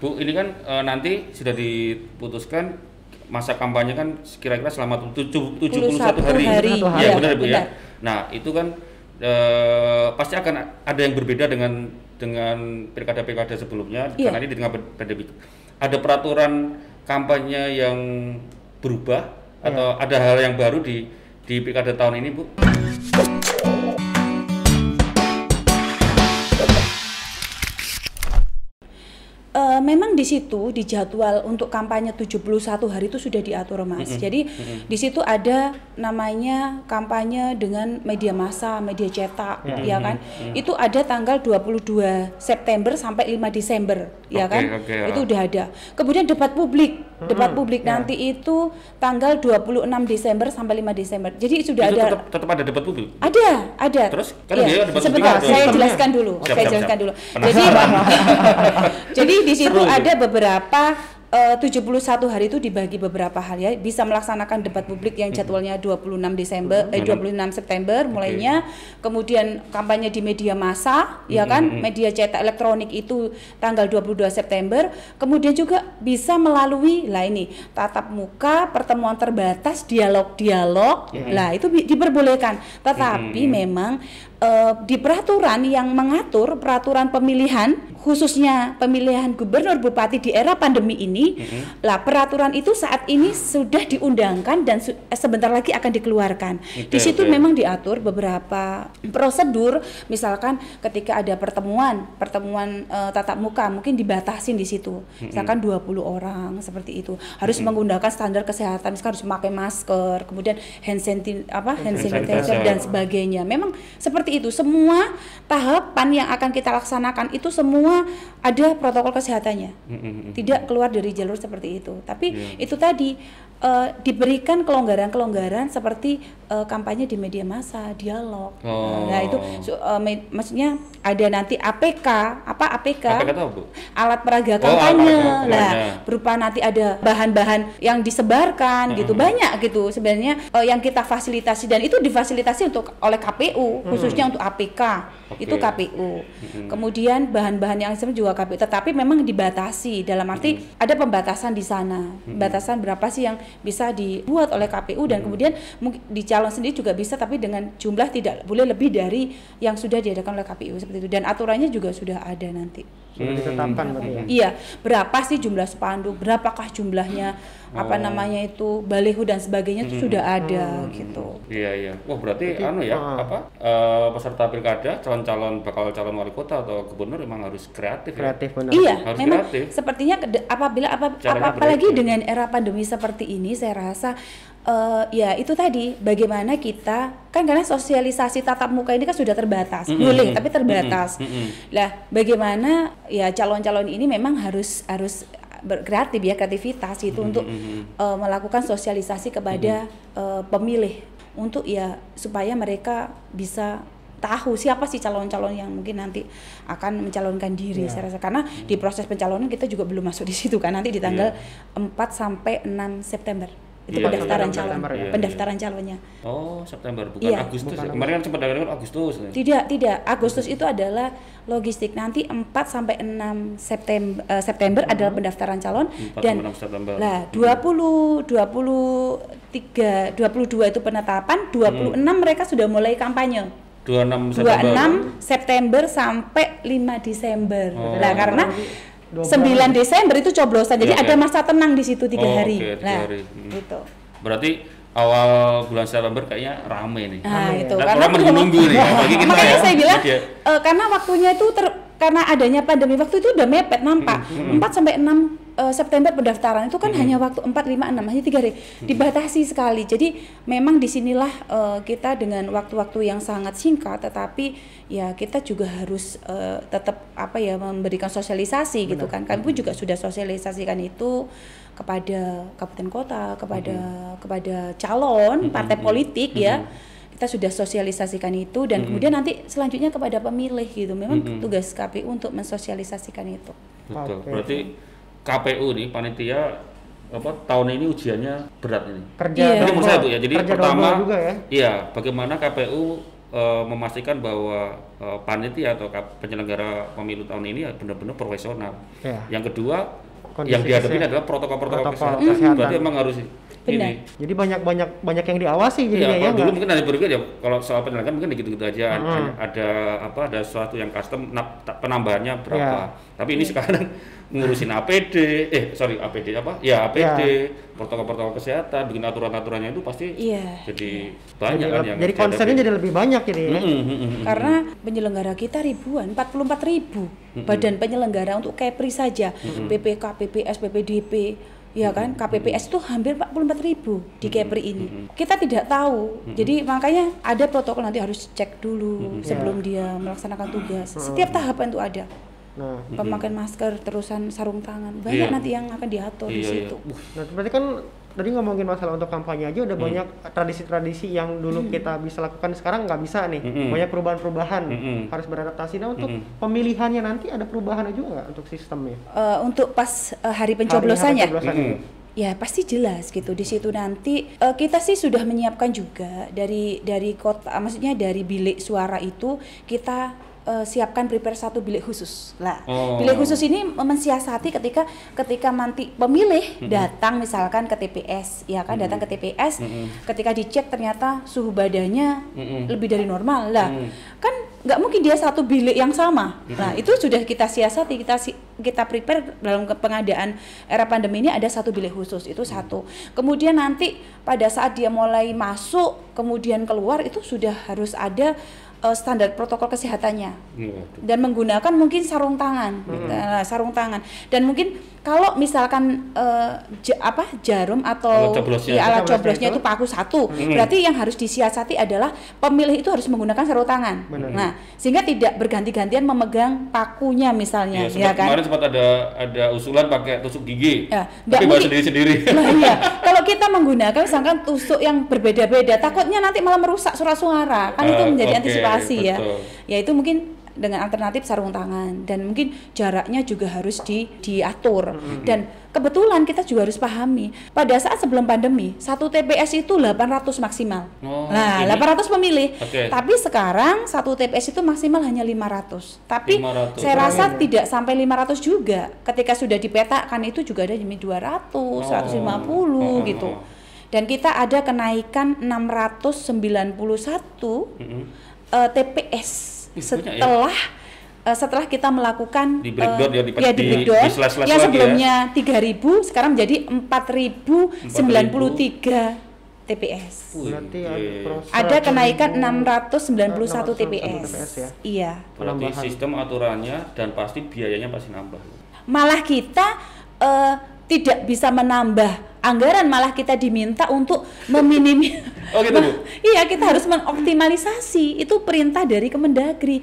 Bu, ini kan eh, nanti sudah diputuskan masa kampanye kan kira-kira selama tujuh- 71 hari. hari. Iya, Iya, benar Bu ya. Nah, itu kan eh, pasti akan ada yang berbeda dengan dengan pilkada-pilkada sebelumnya Iya. karena ini di tengah pandemi. Ada peraturan kampanye yang berubah atau ada hal yang baru di di pilkada tahun ini, Bu? Memang di situ di jadwal untuk kampanye 71 hari itu sudah diatur Mas. Jadi di situ ada namanya kampanye dengan media massa, media cetak, ya kan? Itu ada tanggal 22 September sampai 5 Desember, ya Oke, kan? oke, ya. Itu udah ada. Kemudian debat publik, debat publik nanti itu tanggal 26 Desember sampai 5 Desember. Jadi sudah itu ada tetap, tetap ada debat publik. ada, ada. Terus? Kan Iya, dia debat sebentar, publik saya jelaskan dulu. Siap, saya siap, jelaskan siap. dulu. Penasaran. Jadi, jadi di situ Seru ada beberapa eh, 71 hari itu dibagi beberapa hal ya. Bisa melaksanakan debat publik yang jadwalnya 26 Desember, eh 26 September mulainya. Kemudian kampanye di media massa, ya kan? Media cetak elektronik itu tanggal 22 September. Kemudian juga bisa melalui lah ini tatap muka, pertemuan terbatas, dialog-dialog. Lah itu diperbolehkan. Tetapi memang eh, di peraturan yang mengatur peraturan pemilihan khususnya pemilihan gubernur bupati di era pandemi ini lah peraturan itu saat ini sudah diundangkan dan su- eh, sebentar lagi akan dikeluarkan di Oke, situ oke. memang diatur beberapa prosedur misalkan ketika ada pertemuan pertemuan eh, tatap muka mungkin dibatasin di situ misalkan 20 orang seperti itu harus menggunakan standar kesehatan misalkan harus memakai masker kemudian hand sanitizer apa hand sanitizer. dan sebagainya. Memang seperti itu. Semua tahapan yang akan kita laksanakan itu semua ada protokol kesehatannya. Tidak keluar dari jalur seperti itu. Tapi Iya. itu tadi eh, diberikan kelonggaran-kelonggaran seperti eh, kampanye di media massa, dialog. Oh. Nah, itu su- eh, me- maksudnya ada nanti APK, apa APK? Apa kata Bu? alat peraga Oh, kampanye lah kampanye. berupa nanti ada bahan-bahan yang disebarkan gitu banyak gitu sebenarnya eh, yang kita fasilitasi dan itu difasilitasi untuk oleh KPU khususnya untuk APK Oke. itu KPU kemudian bahan-bahan yang sebenarnya juga KPU tetapi memang dibatasi dalam arti ada pembatasan di sana batasan berapa sih yang bisa dibuat oleh KPU dan kemudian mungkin di calon sendiri juga bisa tapi dengan jumlah tidak boleh lebih dari yang sudah diadakan oleh KPU seperti itu dan aturannya juga sudah ada nanti Sudah ditetapkan berarti ya. Iya, berapa sih jumlah spanduk, berapakah jumlahnya, apa Oh. namanya itu baliho dan sebagainya itu sudah ada gitu. Iya iya. Wah berarti Berarti, anu ya ah. apa eh, peserta pilkada calon-calon bakal calon wali kota atau gubernur memang harus kreatif. ya? Kreatif benar. Iya, Harus memang kreatif. sepertinya apabila apa, apa- apalagi dengan era pandemi seperti ini, saya rasa eh, ya itu tadi bagaimana kita kan karena sosialisasi tatap muka ini kan sudah terbatas, boleh tapi terbatas. mm-mm. Lah, bagaimana ya calon-calon ini memang harus harus berkreatif ya kreativitas itu untuk eh, melakukan sosialisasi kepada eh, pemilih. Untuk ya supaya mereka bisa tahu siapa sih calon-calon yang mungkin nanti akan mencalonkan diri saya rasa. Karena di proses pencalonan kita juga belum masuk di situ kan nanti di tanggal 4 sampai 6 September itu Iya, pendaftaran iya, calon September ya. Iya, pendaftaran calonnya Oh September bukan Iya. Agustus. Bukan ya? Kemarin kan sempat dengar Agustus. ya? tidak tidak Agustus itu adalah logistik nanti 4 sampai 6 September eh, September adalah pendaftaran calon 4 dan sampai 6 September. lah 20 23 22 itu penetapan 26 mereka sudah mulai kampanye 26 September. 26 September sampai 5 Desember. Oh. Lah karena Dua 9 Desember itu coblosan. Jadi Iya, ada iya. masa tenang di situ tiga Oh, hari. oke, tiga Lah, hari. Hmm. gitu. Berarti awal bulan September kayaknya rame nih. Nah, Rame itu Dan karena orang menunggu nih, apalagi kita makanya ya. saya bilang Iya. eh, karena waktunya itu ter, karena adanya pandemi waktu itu udah mepet nampak. Hmm, 4 sampai 6 eh, September pendaftaran itu kan hanya waktu 4 5 6 hanya 3 hari. Hmm. Dibatasi sekali. Jadi memang di sinilah eh, kita dengan waktu-waktu yang sangat singkat tetapi ya kita juga harus eh, tetap apa ya memberikan sosialisasi gitu kan. Kami pun juga sudah sosialisasikan itu kepada kabupaten kota, kepada kepada calon partai politik ya kita sudah sosialisasikan itu dan kemudian nanti selanjutnya kepada pemilih gitu memang tugas KPU untuk mensosialisasikan itu Betul. Oke. Berarti KPU nih panitia apa tahun ini ujiannya berat ini. Kerja Iya. Jadi saya Bu ya, jadi Kerja pertama juga ya. Iya, bagaimana KPU eh, memastikan bahwa eh, panitia atau penyelenggara pemilu tahun ini ya benar-benar profesional. Ya. Yang kedua Kondisi yang dihadapi kesehatan. adalah protokol-protokol Protokol kesehatan. kesehatan. Berarti emang harus Benar. ini. Jadi banyak banyak banyak yang diawasi Iya, jadinya ya. kalau dulu nggak? mungkin ada berbeda ya. Kalau soal penyelenggaraan mungkin gitu-gitu aja. Hmm. Ada, ada apa? Ada sesuatu yang custom, penambahannya berapa. Iya. Tapi ini sekarang ngurusin APD, eh sorry APD apa? Ya APD, protokol-protokol kesehatan, bikin aturan-aturannya itu pasti Iya. jadi Jadi, banyak kan yang jadi concernnya jadi lebih banyak jadi ya. Mm-mm, mm-mm. Karena penyelenggara kita ribuan, 44 ribu badan penyelenggara untuk Kepri saja, PPK, PPS, PPDP, ya kan, KPPS itu hampir 44 ribu di Kepri ini. Kita tidak tahu, jadi makanya ada protokol nanti harus cek dulu sebelum dia melaksanakan tugas. Setiap tahapan itu ada. Nah, Pemakaian masker, terusan sarung tangan, banyak Iya. nanti yang akan diatur di Iya, iya. situ. Uh, nah berarti kan tadi ngomongin masalah untuk kampanye aja Hmm. udah banyak tradisi-tradisi yang dulu kita bisa lakukan sekarang nggak bisa nih. Mm-mm. Banyak perubahan-perubahan Mm-mm. harus beradaptasi. Nah untuk Mm-mm. pemilihannya nanti ada perubahan juga nggak untuk sistemnya? Eh, untuk pas eh, hari pencoblosannya, pencoblosan itu. Ya pasti jelas gitu di situ nanti eh, kita sih sudah menyiapkan juga dari dari kota maksudnya dari bilik suara itu kita eh, siapkan prepare satu bilik khusus. Lah Oh. bilik khusus ini mensiasati ketika ketika nanti pemilih datang misalkan ke TPS ya kan datang ke TPS ketika dicek ternyata suhu badannya Mm-mm. lebih dari normal. Lah Mm. kan nggak mungkin dia satu bilik yang sama. Nah itu sudah kita siasati kita si- kita prepare dalam pengadaan era pandemi ini ada satu bilik khusus itu satu. Kemudian nanti pada saat dia mulai masuk kemudian keluar itu sudah harus ada eh, standar protokol kesehatannya waduh. dan menggunakan mungkin sarung tangan Nah, sarung tangan dan mungkin kalau misalkan ja- apa jarum atau Alat coblosnya. ya, alat Coblosnya coblosnya itu. paku satu berarti yang harus disiasati adalah pemilih itu harus menggunakan sarung tangan Benar. nah sehingga tidak berganti-gantian memegang pakunya misalnya Ya, ya, sempat, kan kemarin sempat ada ada usulan pakai tusuk gigi. Ya, tapi mungkin- sendiri-sendiri. Nah, iya. Kalau kita menggunakan misalkan tusuk yang berbeda-beda, takutnya nanti malah merusak surat suara. Kan itu Ah, menjadi oke, antisipasi ya. betul. Ya itu mungkin dengan alternatif sarung tangan dan mungkin jaraknya juga harus di diatur. Dan kebetulan kita juga harus pahami pada saat sebelum pandemi satu TPS itu 800 maksimal. Oh, nah, ini- 800 pemilih. Oke. Tapi sekarang satu TPS itu maksimal hanya 500. Tapi 500. saya rasa ya? tidak sampai 500 juga. Ketika sudah dipetakan itu juga ada demi 200, 150 Oh, gitu. oh, oh. Dan kita ada kenaikan 691 Mm-mm. Eh, TPS Ih, banyak ya? setelah eh, setelah kita melakukan Di breakdown eh, ya, di- ya, di di- breakdown. di slash-slash yang lagi ya. sebelumnya 3000 sekarang menjadi 4093 TPS. Wih, Berarti iya. ada proses Ada kenaikan 691 691 TPS. TPS ya. Iya. Berarti sistem aturannya dan pasti biayanya pasti nambah. malah kita eh, tidak bisa menambah anggaran malah kita diminta untuk meminimi Oh gitu, iya kita harus mengoptimalisasi. Itu perintah dari Kemendagri